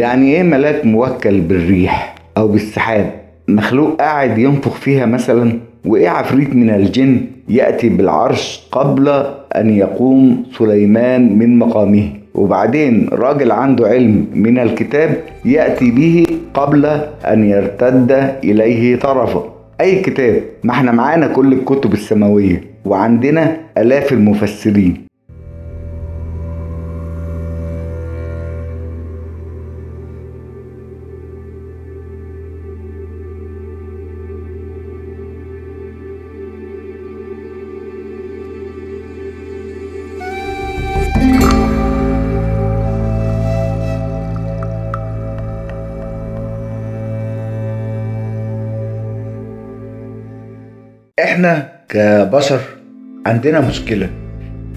يعني إيه ملاك موكل بالريح أو بالسحاب؟ مخلوق قاعد ينفخ فيها مثلا وإيه عفريت من الجن يأتي بالعرش قبل أن يقوم سليمان من مقامه؟ وبعدين راجل عنده علم من الكتاب يأتي به قبل أن يرتد إليه طرفه. أي كتاب؟ ما إحنا معانا كل الكتب السماوية وعندنا آلاف المفسرين. إحنا كبشر عندنا مشكلة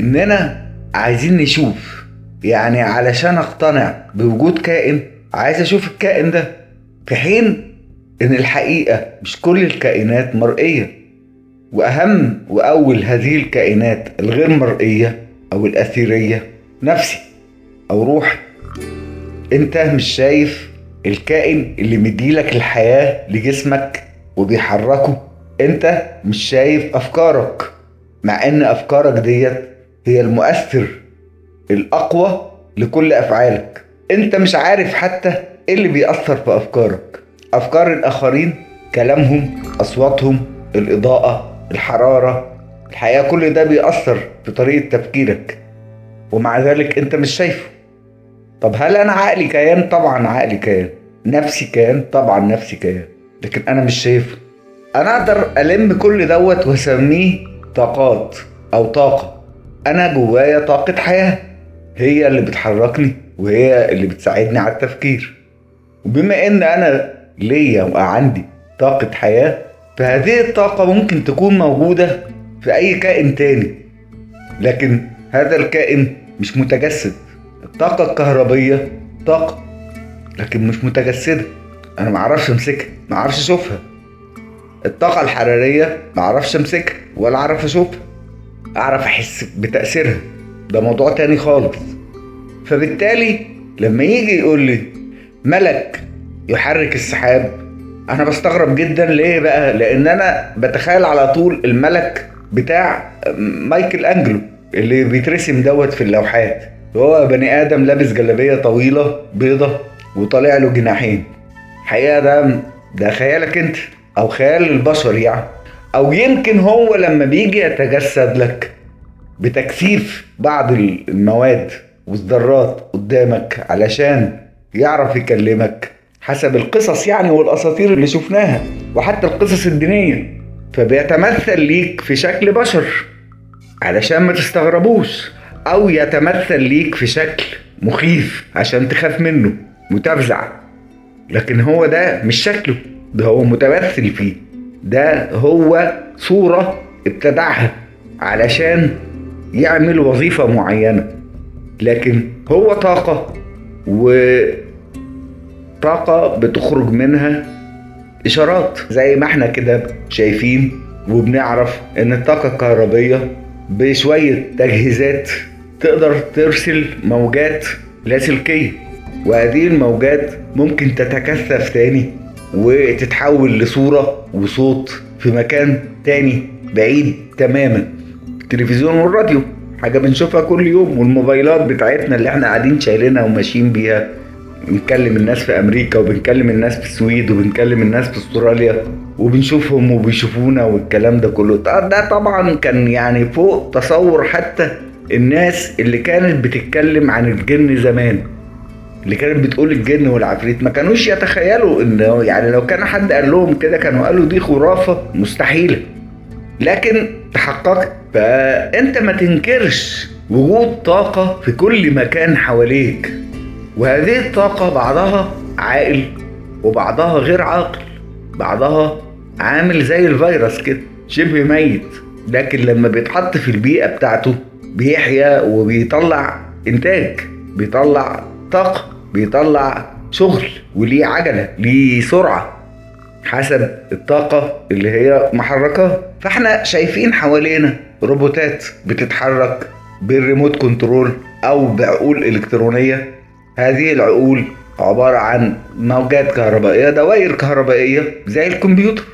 اننا عايزين نشوف يعني علشان اقتنع بوجود كائن عايز أشوف الكائن ده في حين ان الحقيقة مش كل الكائنات مرئية. واهم واول هذه الكائنات الغير مرئية أو الاثيرية نفسي أو روحي. انت مش شايف الكائن اللي مديلك الحياة لجسمك وبيحركه؟ انت مش شايف افكارك مع ان افكارك ديت هي المؤثر الاقوى لكل افعالك. انت مش عارف حتى إيه اللي بيأثر في افكارك. افكار الاخرين كلامهم اصواتهم الإضاءة الحرارة الحقيقة كل ده بيأثر في طريقة تفكيرك. ومع ذلك انت مش شايفه. طب هل أنا عقلي كيان؟ طبعا عقلي كيان. نفسي كيان؟ طبعا نفسي كيان. لكن أنا مش شايفه. أنا أقدر ألم كل دوت وأسميه طاقات أو طاقة. أنا جوايا طاقة حياة. هي اللي بتحركني وهي اللي بتساعدني على التفكير. وبما إن أنا ليا وعندي طاقة حياة فهذه الطاقة ممكن تكون موجودة في أي كائن تاني. لكن هذا الكائن مش متجسد. الطاقة الكهربية طاقة لكن مش متجسدة. أنا معرفش أمسكها معرفش أشوفها. الطاقة الحرارية معرفش أمسكها ولا أعرف أشوفها أعرف أحس بتأثيرها. ده موضوع تاني خالص. فبالتالي لما يجي يقول لي ملك يحرك السحاب أنا بستغرب جدا ليه بقى؟ لأن أنا بتخيل على طول الملك بتاع مايكل أنجلو اللي بيترسم دوت في اللوحات. هو بني آدم لابس جلابية طويلة بيضة وطالع له جناحين. الحقيقة ده ده خيالك أنت. أو خيال البشر يعني. أو يمكن هو لما بيجي يتجسد لك بتكثيف بعض المواد والذرات قدامك علشان يعرف يكلمك حسب القصص يعني والأساطير اللي شفناها وحتى القصص الدينية. فبيتمثل ليك في شكل بشر علشان ما تستغربوش أو يتمثل ليك في شكل مخيف عشان تخاف منه وتفزع لكن هو ده مش شكله. ده هو متمثل فيه. ده هو صورة ابتدعها علشان يعمل وظيفة معينة. لكن هو طاقة وطاقة بتخرج منها إشارات. زي ما إحنا كده شايفين وبنعرف إن الطاقة الكهربية بشوية تجهيزات تقدر ترسل موجات لاسلكية وهذه الموجات ممكن تتكثف تاني وتتحول لصورة وصوت في مكان تاني بعيد تماما. التلفزيون والراديو حاجة بنشوفها كل يوم والموبايلات بتاعتنا اللي إحنا قاعدين شايلينها وماشيين بيها. بنكلم الناس في أمريكا وبنكلم الناس في السويد وبنكلم الناس في أستراليا وبنشوفهم وبيشوفونا والكلام ده كله. ده طبعا كان يعني فوق تصور حتى الناس اللي كانت بتتكلم عن الجن زمان. اللي كانت بتقول الجن والعفريت ما كانوش يتخيلوا انه يعني لو كان حد قال لهم كده كانوا قالوا دي خرافة مستحيلة. لكن تحققت فأنت ما تنكرش وجود طاقة في كل مكان حواليك. وهذه الطاقة بعضها عاقل وبعضها غير عاقل بعضها عامل زي الفيروس كده شبه ميت. لكن لما بيتحط في البيئة بتاعته بيحيا وبيطلع إنتاج بيطلع طاقه بيطلع شغل وليه عجلة ليه سرعة حسب الطاقة اللي هي محركاه فاحنا شايفين حوالينا روبوتات بتتحرك بال remote control أو بعقول إلكترونية. هذه العقول عبارة عن موجات كهربائية دوائر كهربائية زي الكمبيوتر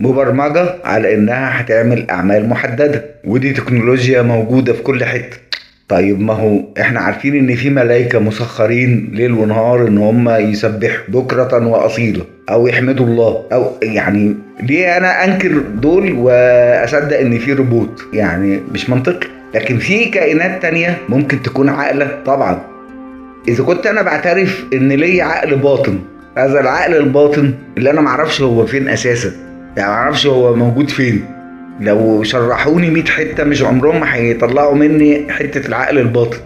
مبرمجة على إنها هتعمل أعمال محددة. ودي تكنولوجيا موجودة في كل حتة. طيب ما هو إحنا عارفين إن في ملائكة مسخرين ليل ونهار إن هم يسبحوا بكرة وأصيلا أو يحمدوا الله أو يعني ليه أنا أنكر دول وأصدق إن في روبوت يعني مش منطقي. لكن في كائنات تانية ممكن تكون عاقلة طبعا. إذا كنت أنا بعترف إن ليا عقل باطن هذا العقل الباطن اللي أنا معرفش هو فين أساسا. يعني معرفش هو موجود فين. لو شرحوني 100 حتة مش عمرهم ما هيطلعوا مني حتة العقل الباطن.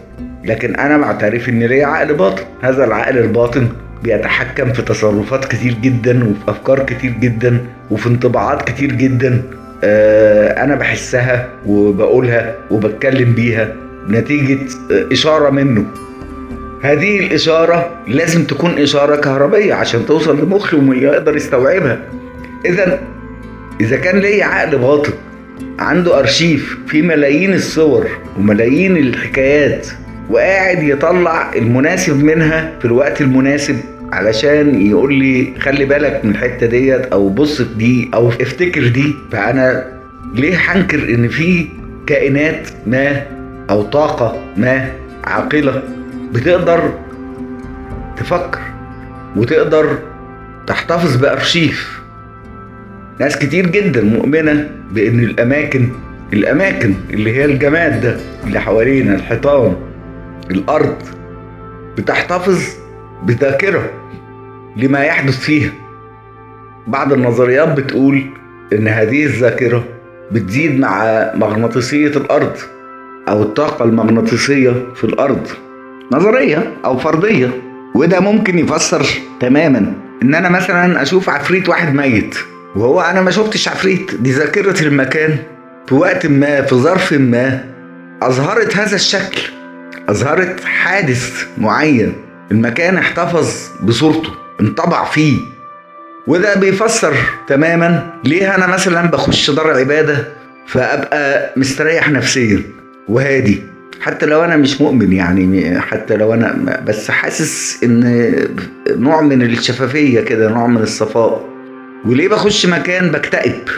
لكن أنا بعترف إن ليا عقل باطن. هذا العقل الباطن بيتحكم في تصرفات كتير جدا وفي أفكار كتير جدا وفي انطباعات كتير جدا آه، أنا بحسها وبقولها وبتكلم بيها نتيجه إشارة منه. هذه الإشارة لازم تكون إشارة كهربية عشان توصل لمخي ويقدر يستوعبها. اذا إذا كان ليا عقل باطن عنده أرشيف فيه ملايين الصور وملايين الحكايات وقاعد يطلع المناسب منها في الوقت المناسب علشان يقول لي خلي بالك من الحتة ديت أو بص في دي أو افتكر دي. فأنا ليه هنكر إن في كائنات ما أو طاقة ما عاقلة بتقدر تفكر وتقدر تحتفظ بأرشيف؟ ناس كتير جدا مؤمنة بأن الأماكن الأماكن اللي هي الجماد ده اللي حوالينا الحيطان الأرض بتحتفظ بذاكرة لما يحدث فيها. بعض النظريات بتقول إن هذه الذاكرة بتزيد مع مغناطيسية الأرض أو الطاقة المغناطيسية في الأرض. نظرية أو فرضية وده ممكن يفسر تماما إن أنا مثلا أشوف عفريت واحد ميت. وهو أنا ما شفتش عفريت. دي ذاكرة المكان. في وقت ما في ظرف ما أظهرت هذا الشكل. أظهرت حادث معين. المكان احتفظ بصورته انطبع فيه. وده بيفسر تماما ليه أنا مثلا بخش دار عبادة فأبقى مستريح نفسيا. وهادي. حتى لو أنا مش مؤمن يعني حتى لو أنا بس حاسس إن نوع من الشفافية كده نوع من الصفاء. وليه بخش مكان بكتئب؟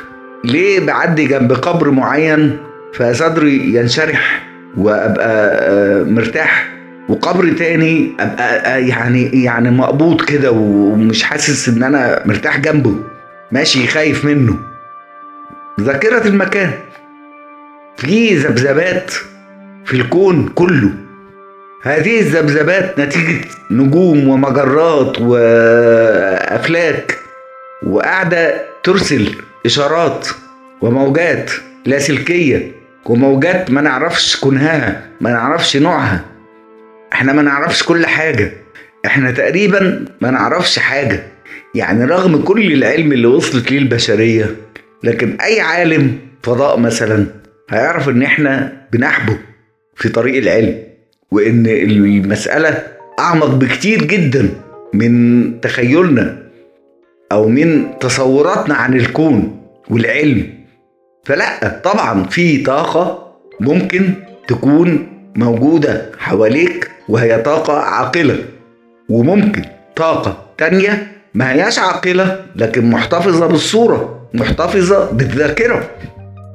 ليه بعدي جنب قبر معين فصدري ينشرح وأبقى آه، مرتاح؟ وقبر تاني أبقى آه، يعني يعني مقبوض كده ومش حاسس إن أنا مرتاح جنبه. ماشي خايف منه. ذاكرة المكان. في ذبذبات في الكون كله. هذه الذبذبات نتيجة نجوم ومجرات وأفلاك. وقاعدة ترسل إشارات وموجات لاسلكية وموجات ما نعرفش كنهها ما نعرفش نوعها. إحنا ما نعرفش كل حاجة. إحنا تقريبا ما نعرفش حاجة. يعني رغم كل العلم اللي وصلت ليه البشرية لكن أي عالم فضاء مثلا هيعرف إن إحنا بنحبه في طريق العلم وإن المسألة أعمق بكتير جدا من تخيلنا. أو من تصوراتنا عن الكون والعلم. فلا طبعا في طاقة ممكن تكون موجودة حواليك وهي طاقة عاقلة وممكن طاقة تانية ما هياش عاقلة لكن محتفظة بالصورة محتفظة بالذاكرة.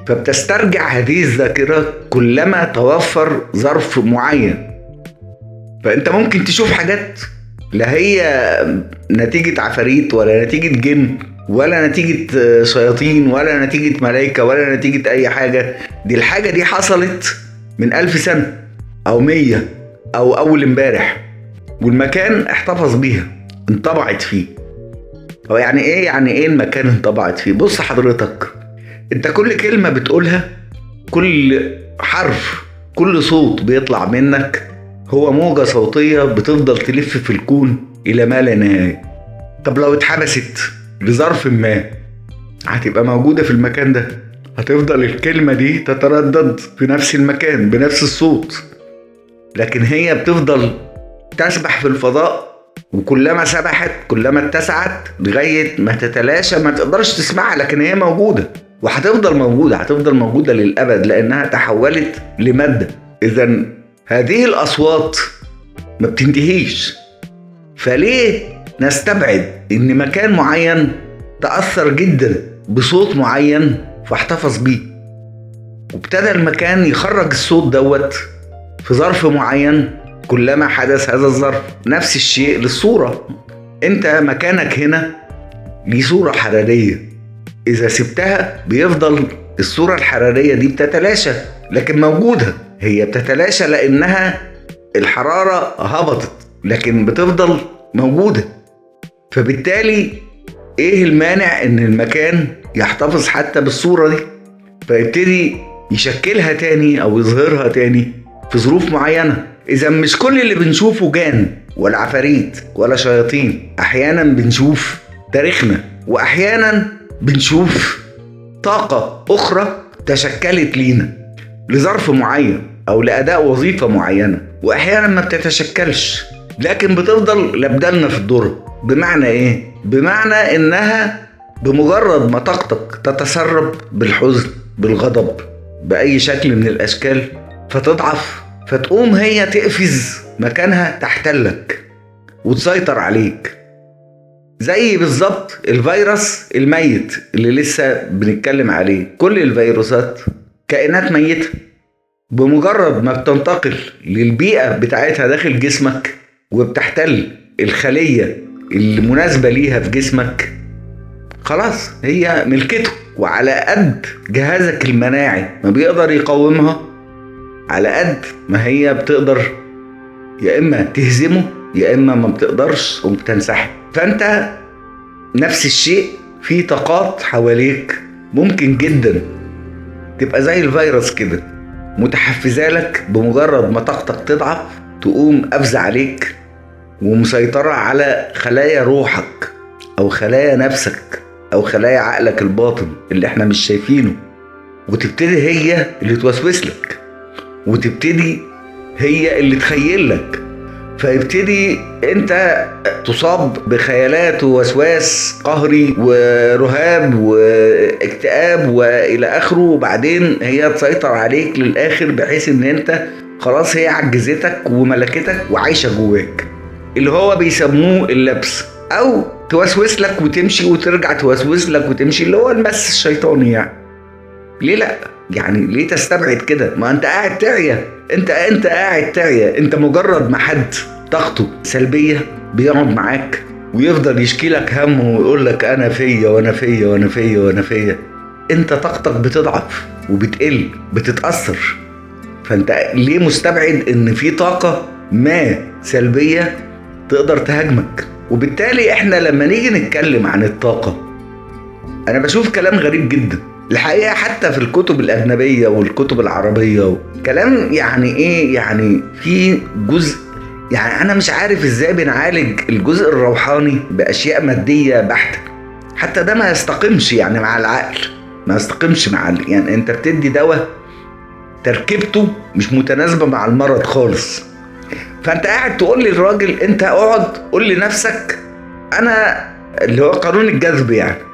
فبتسترجع هذه الذاكرة كلما توفر ظرف معين. فأنت ممكن تشوف حاجات لا هي نتيجة عفاريت ولا نتيجة جن ولا نتيجة شياطين ولا نتيجة ملايكة ولا نتيجة أي حاجة. دي الحاجة دي حصلت من ألف سنة أو مية أو أول امبارح والمكان احتفظ بيها انطبعت فيه. هو يعني إيه؟ يعني إيه المكان انطبعت فيه؟ بص حضرتك أنت كل كلمة بتقولها كل حرف كل صوت بيطلع منك هو موجة صوتية بتفضل تلف في الكون إلى ما لا نهاية. طب لو اتحبست لظرف ما هتبقى موجودة في المكان ده. هتفضل الكلمة دي تتردد في نفس المكان بنفس الصوت. لكن هي بتفضل تسبح في الفضاء وكلما سبحت كلما اتسعت لغاية ما تتلاشى ما تقدرش تسمعها لكن هي موجودة. وهتفضل موجودة هتفضل موجودة للأبد لأنها تحولت لمادة. إذا هذه الأصوات ما بتنتهيش. فليه نستبعد إن مكان معين تأثر جدا بصوت معين فاحتفظ بيه؟ وابتدى المكان يخرج الصوت دوت في ظرف معين كلما حدث هذا الظرف. نفس الشيء للصورة. أنت مكانك هنا ليه صورة حرارية. إذا سبتها بيفضل الصورة الحرارية دي بتتلاشى لكن موجودة. هي بتتلاشى لأنها الحرارة هبطت لكن بتفضل موجودة. فبالتالي إيه المانع إن المكان يحتفظ حتى بالصورة دي؟ فيبتدي يشكلها تاني أو يظهرها تاني في ظروف معينة. إذا مش كل اللي بنشوفه جان ولا عفاريت ولا شياطين أحيانا بنشوف تاريخنا وأحيانا بنشوف طاقة أخرى تشكلت لينا. لظرف معين أو لأداء وظيفة معينة وأحيانا ما بتتشكلش لكن بتفضل لبدلنا في الدور. بمعنى إيه؟ بمعنى إنها بمجرد ما طاقتك تتسرب بالحزن بالغضب بأي شكل من الأشكال فتضعف فتقوم هي تقفز مكانها تحتلك وتسيطر عليك. زي بالظبط الفيروس الميت اللي لسه بنتكلم عليه. كل الفيروسات كائنات ميتة. بمجرد ما بتنتقل للبيئة بتاعتها داخل جسمك وبتحتل الخلية المناسبة ليها في جسمك خلاص هي ملكته. وعلى قد جهازك المناعي ما بيقدر يقاومها على قد ما هي بتقدر يا إما تهزمه يا إما ما بتقدرش وبتنسحب فأنت نفس الشيء في طاقات حواليك ممكن جدا تبقى زي الفيروس كده. متحفزة لك بمجرد ما طاقتك تضعف تقوم قافزة عليك ومسيطرة على خلايا روحك أو خلايا نفسك أو خلايا عقلك الباطن اللي إحنا مش شايفينه. وتبتدي هي اللي توسوس لك. وتبتدي هي اللي تخيل لك فيبتدي انت تصاب بخيالات ووسواس قهري ورهاب واكتئاب والى اخره. وبعدين هي تسيطر عليك للاخر بحيث ان انت خلاص هي عجزتك وملكتك وعايشة جواك. اللي هو بيسموه اللبس. أو توسوس لك وتمشي وترجع توسوس لك وتمشي اللي هو المس الشيطاني يعني. ليه لا؟ يعني ليه تستبعد كده؟ ما انت قاعد تعيا انت انت قاعد تعيا انت مجرد ما حد طاقته سلبية بيقعد معاك ويفضل يشكي لك همه ويقول لك أنا فيا وأنا فيا وأنا فيا وأنا فيا. انت طاقتك بتضعف وبتقل بتتأثر. فانت ليه مستبعد إن في طاقة ما سلبية تقدر تهاجمك؟ وبالتالي إحنا لما نيجي نتكلم عن الطاقة أنا بشوف كلام غريب جدا. الحقيقة حتى في الكتب الأجنبية والكتب العربية كلام يعني إيه؟ يعني في جزء يعني أنا مش عارف إزاي بنعالج الجزء الروحاني بأشياء مادية بحتة. حتى ده ما يستقمش يعني مع العقل. ما يستقمش مع. يعني أنت بتدي دواء تركيبته مش متناسبة مع المرض خالص. فأنت قاعد تقول للراجل أنت اقعد قول لنفسك أنا اللي هو قانون الجذب يعني.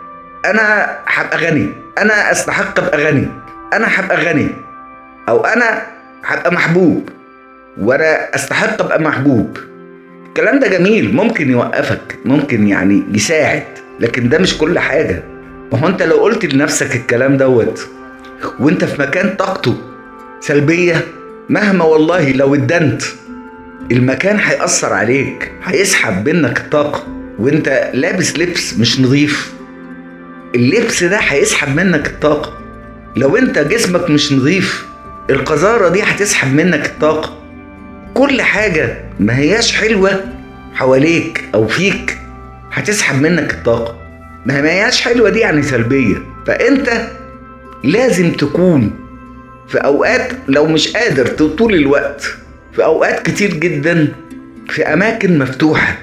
أنا هبقى غني أنا أستحق ابقى غني أنا هبقى غني أو أنا هبقى محبوب. وأنا أستحق أبقى محبوب. الكلام ده جميل. ممكن يوقفك. ممكن يعني يساعد. لكن ده مش كل حاجة. ما هو أنت لو قلت لنفسك الكلام دوت وأنت في مكان طاقته سلبية مهما والله لو ادنت المكان هيأثر عليك. هيسحب منك الطاقة. وأنت لابس لبس مش نظيف. اللبس ده هيسحب منك الطاقة. لو انت جسمك مش نظيف القذارة دي هتسحب منك الطاقة. كل حاجة ما هياش حلوة حواليك أو فيك هتسحب منك الطاقة. ما هياش حلوة دي يعني سلبية. فأنت لازم تكون في أوقات لو مش قادر طول الوقت في أوقات كتير جدا في أماكن مفتوحة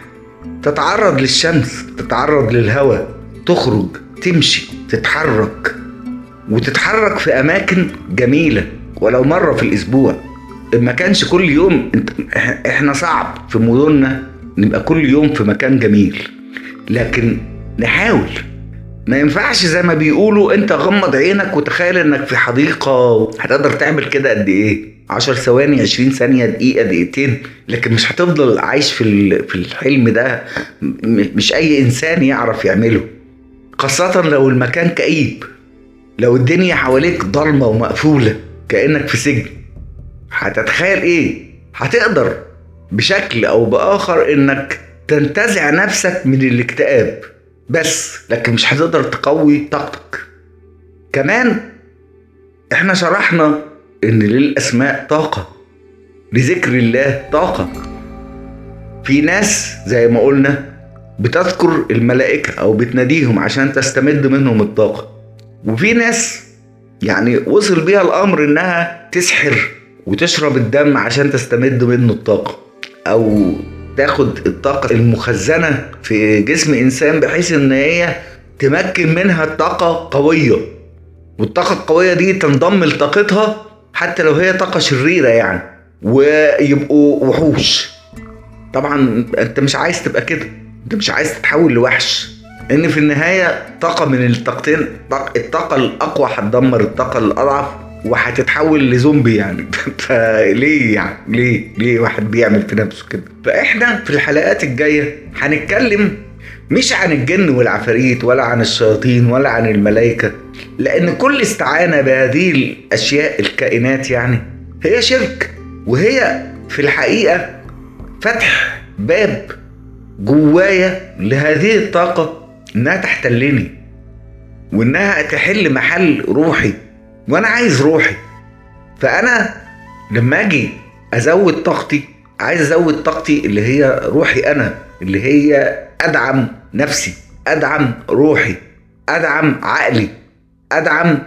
تتعرض للشمس تتعرض للهواء تخرج. تمشي تتحرك. وتتحرك في أماكن جميلة ولو مرة في الأسبوع. ما كانش كل يوم إحنا صعب في مدننا نبقى كل يوم في مكان جميل. لكن نحاول. ما ينفعش زي ما بيقولوا إنت غمض عينك وتخيل إنك في حديقة هتقدر تعمل كده قد إيه؟ 10 ثواني 20 ثانية دقيقة دقيقتين. لكن مش هتفضل عايش في في الحلم ده. مش أي إنسان يعرف يعمله. خاصة لو المكان كئيب لو الدنيا حواليك ضلمة ومقفولة كأنك في سجن هتتخيل إيه؟ هتقدر بشكل أو بآخر إنك تنتزع نفسك من الاكتئاب بس لكن مش هتقدر تقوي طاقتك. كمان إحنا شرحنا إن للأسماء طاقة لذكر الله طاقة. في ناس زي ما قلنا بتذكر الملائكة أو بتناديهم عشان تستمد منهم الطاقة. وفي ناس يعني وصل بيها الأمر إنها تسحر وتشرب الدم عشان تستمد منه الطاقة أو تاخد الطاقة المخزنة في جسم إنسان بحيث إن هي تمكن منها طاقة قوية. والطاقة القوية دي تنضم لطاقتها حتى لو هي طاقة شريرة يعني ويبقوا وحوش. طبعا أنت مش عايز تبقى كده. انت مش عايز تتحول لوحش. ان في النهاية طاقة من الطاقتين طاق- الطاقة الأقوى هتدمر الطاقة الأضعف وهتتحول لزومبي يعني. فليه يعني؟ ليه؟ ليه واحد بيعمل في نفسه كده؟ فإحنا في الحلقات الجاية هنتكلم مش عن الجن والعفاريت ولا عن الشياطين ولا عن الملائكة لأن كل استعانة بهذه الأشياء الكائنات يعني هي شرك. وهي في الحقيقة فتح باب جوايا لهذه الطاقة إنها تحتلني وإنها تحل محل روحي وأنا عايز روحي. فأنا لما أجي أزود طاقتي عايز أزود طاقتي اللي هي روحي أنا اللي هي أدعم نفسي أدعم روحي أدعم عقلي أدعم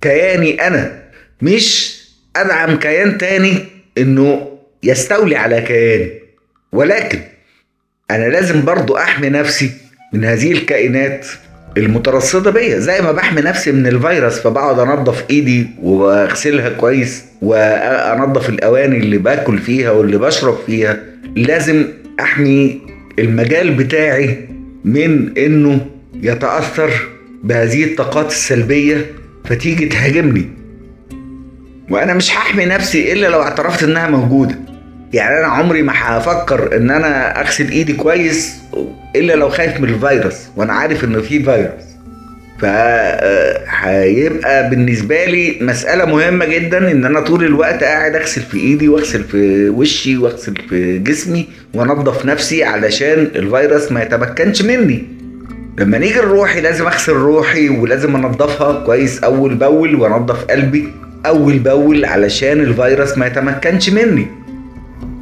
كياني أنا. مش أدعم كيان تاني إنه يستولي على كياني ولكن أنا لازم برضو أحمي نفسي من هذه الكائنات المترصدة بيا. زي ما بحمي نفسي من الفيروس فبقعد انضف إيدي وأغسلها كويس وانضف الأواني اللي باكل فيها واللي بشرب فيها. لازم أحمي المجال بتاعي من إنه يتأثر بهذه الطاقات السلبية فتيجي تهاجمني. وأنا مش هحمي نفسي إلا لو اعترفت إنها موجودة. يعني أنا عمري ما هفكر إن أنا أغسل إيدي كويس إلا لو خايف من الفيروس وأنا عارف انه في فيروس. فهيبقى بالنسبة لي مسألة مهمة جدا إن أنا طول الوقت قاعد أغسل في إيدي وأغسل في وشي وأغسل في جسمي وانضف نفسي علشان الفيروس ما يتمكنش مني. لما نيجي لروحي لازم أغسل روحي ولازم انضفها كويس أول بأول وانضف قلبي أول بأول علشان الفيروس ما يتمكنش مني.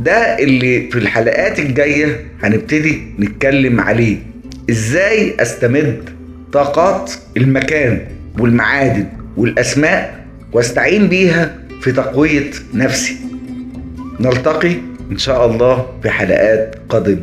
ده اللي في الحلقات الجاية هنبتدي نتكلم عليه. إزاي أستمد طاقات المكان والمعادن والأسماء وأستعين بيها في تقوية نفسي؟ نلتقي إن شاء الله في حلقات قادمة.